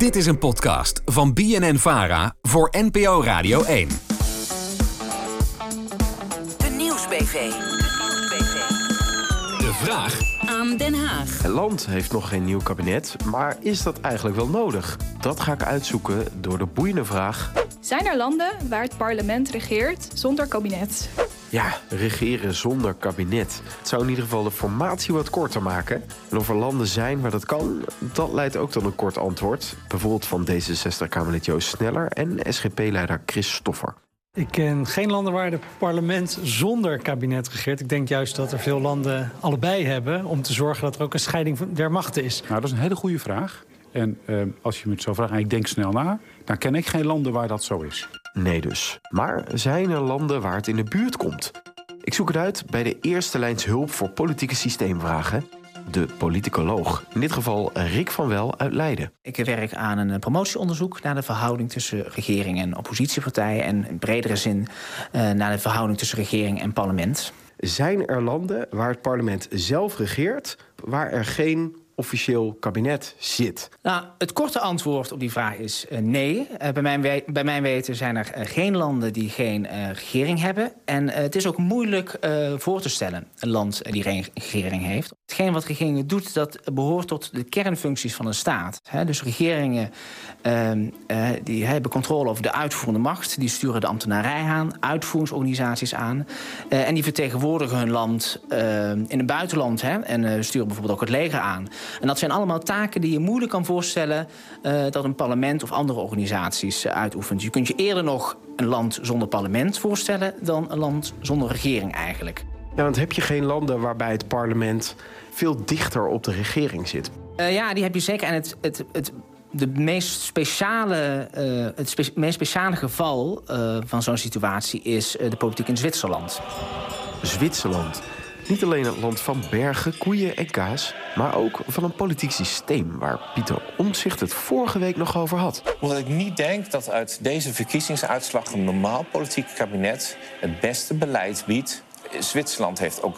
Dit is een podcast van BNN Vara voor NPO Radio 1. De Nieuwsbv. De vraag aan Den Haag. Het land heeft nog geen nieuw kabinet, maar is dat eigenlijk wel nodig? Dat ga ik uitzoeken door de boeiende vraag. Zijn er landen waar het parlement regeert zonder kabinet? Ja, regeren zonder kabinet. Het zou in ieder geval de formatie wat korter maken. En of er landen zijn waar dat kan, dat leidt ook tot een kort antwoord. Bijvoorbeeld van D66-Kamerlid Joost Sneller en SGP-leider Chris Stoffer. Ik ken geen landen waar het parlement zonder kabinet regeert. Ik denk juist dat er veel landen allebei hebben... om te zorgen dat er ook een scheiding der machten is. Nou, dat is een hele goede vraag. En uh, als je me het zo vraagt en ik denk snel na... dan ken ik geen landen waar dat zo is. Nee dus. Maar zijn er landen waar het in de buurt komt? Ik zoek het uit bij de eerste lijns hulp voor politieke systeemvragen de politicoloog. In dit geval Rick van Wel uit Leiden. Ik werk aan een promotieonderzoek naar de verhouding tussen regering en oppositiepartijen. En in bredere zin uh, naar de verhouding tussen regering en parlement. Zijn er landen waar het parlement zelf regeert, waar er geen officieel kabinet zit? Nou, het korte antwoord op die vraag is uh, nee. Uh, bij, mijn bij mijn weten zijn er uh, geen landen die geen regering hebben. En het is ook moeilijk voor te stellen, een land die geen regering heeft. Hetgeen wat regeringen doet, dat behoort tot de kernfuncties van een staat. Dus regeringen ehm, die hebben controle over de uitvoerende macht. Die sturen de ambtenarij aan, uitvoeringsorganisaties aan. en die vertegenwoordigen hun land in het buitenland. En sturen bijvoorbeeld ook het leger aan. En dat zijn allemaal taken die je moeilijk kan voorstellen dat een parlement of andere organisaties uitoefent. Je kunt je eerder nog een land zonder parlement voorstellen dan een land zonder regering eigenlijk. Ja, want heb je geen landen waarbij het parlement veel dichter op de regering zit? Uh, ja, die heb je zeker. En het, het, het de meest speciale, uh, het spe meest speciale geval uh, van zo'n situatie is uh, de politiek in Zwitserland. Zwitserland. Niet alleen het land van bergen, koeien en kaas, maar ook van een politiek systeem waar Pieter Omtzigt het vorige week nog over had. Omdat ik niet denk dat uit deze verkiezingsuitslag een normaal politiek kabinet het beste beleid biedt. Zwitserland heeft ook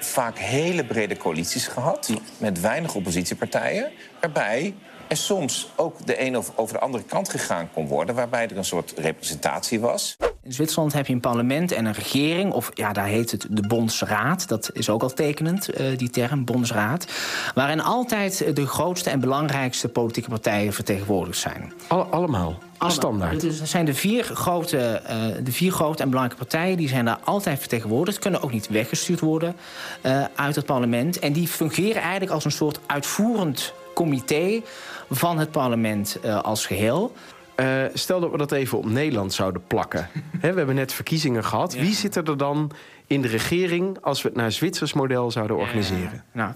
vaak hele brede coalities gehad met weinig oppositiepartijen, waarbij er soms ook de een over de andere kant gegaan kon worden, waarbij er een soort representatie was. In Zwitserland heb je een parlement en een regering, of ja, daar heet het de Bondsraad. Dat is ook al tekenend, uh, die term, Bondsraad. Waarin altijd de grootste en belangrijkste politieke partijen vertegenwoordigd zijn. All, allemaal? Standaard. Dus er zijn de vier, grote, uh, de vier grote en belangrijke partijen, die zijn daar altijd vertegenwoordigd, kunnen ook niet weggestuurd worden uh, uit het parlement. En die fungeren eigenlijk als een soort uitvoerend comité van het parlement uh, als geheel. Uh, stel dat we dat even op Nederland zouden plakken. He, we hebben net verkiezingen gehad. Ja. Wie zit er dan in de regering als we het naar Zwitsers model zouden organiseren? Ja, nou,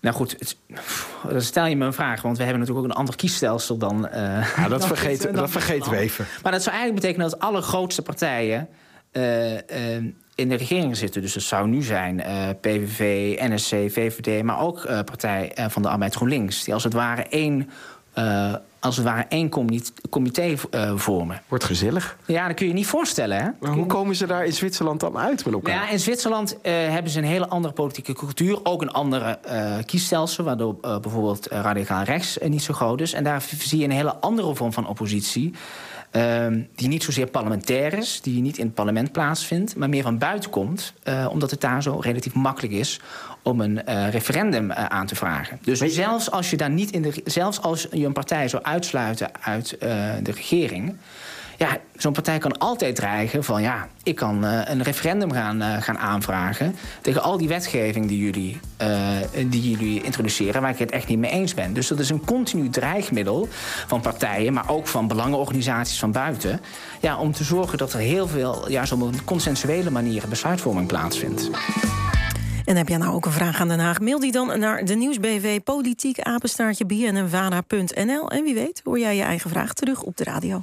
nou goed, het, dan stel je me een vraag, want we hebben natuurlijk ook een ander kiesstelsel dan. Uh, ja, dat, dan dan dat vergeten we even. Maar dat zou eigenlijk betekenen dat alle grootste partijen. Uh, in de regering zitten. Dus dat zou nu zijn PVV, NSC, VVD, maar ook Partij van de Arbeid GroenLinks. Die als het ware één, als het ware één comité vormen. Wordt gezellig. Ja, dat kun je niet voorstellen. Hè? Maar hoe komen ze daar in Zwitserland dan uit met elkaar? Ja, in Zwitserland hebben ze een hele andere politieke cultuur. Ook een andere kiesstelsel, waardoor bijvoorbeeld radicaal rechts niet zo groot is. En daar zie je een hele andere vorm van oppositie. Um, die niet zozeer parlementair is, die niet in het parlement plaatsvindt, maar meer van buiten komt, uh, omdat het daar zo relatief makkelijk is om een uh, referendum uh, aan te vragen. Dus je... zelfs als je daar niet in de, zelfs als je een partij zou uitsluiten uit de regering. Ja, zo'n partij kan altijd dreigen van ja, ik kan uh, een referendum gaan, uh, gaan aanvragen tegen al die wetgeving die jullie, uh, die jullie introduceren, waar ik het echt niet mee eens ben. Dus dat is een continu dreigmiddel van partijen, maar ook van belangenorganisaties van buiten. Ja, om te zorgen dat er heel veel, ja, op een consensuele manier besluitvorming plaatsvindt. En heb jij nou ook een vraag aan Den Haag? Mail die dan naar de nieuwsbv politiek apenstaartje. En wie weet hoor jij je eigen vraag terug op de radio.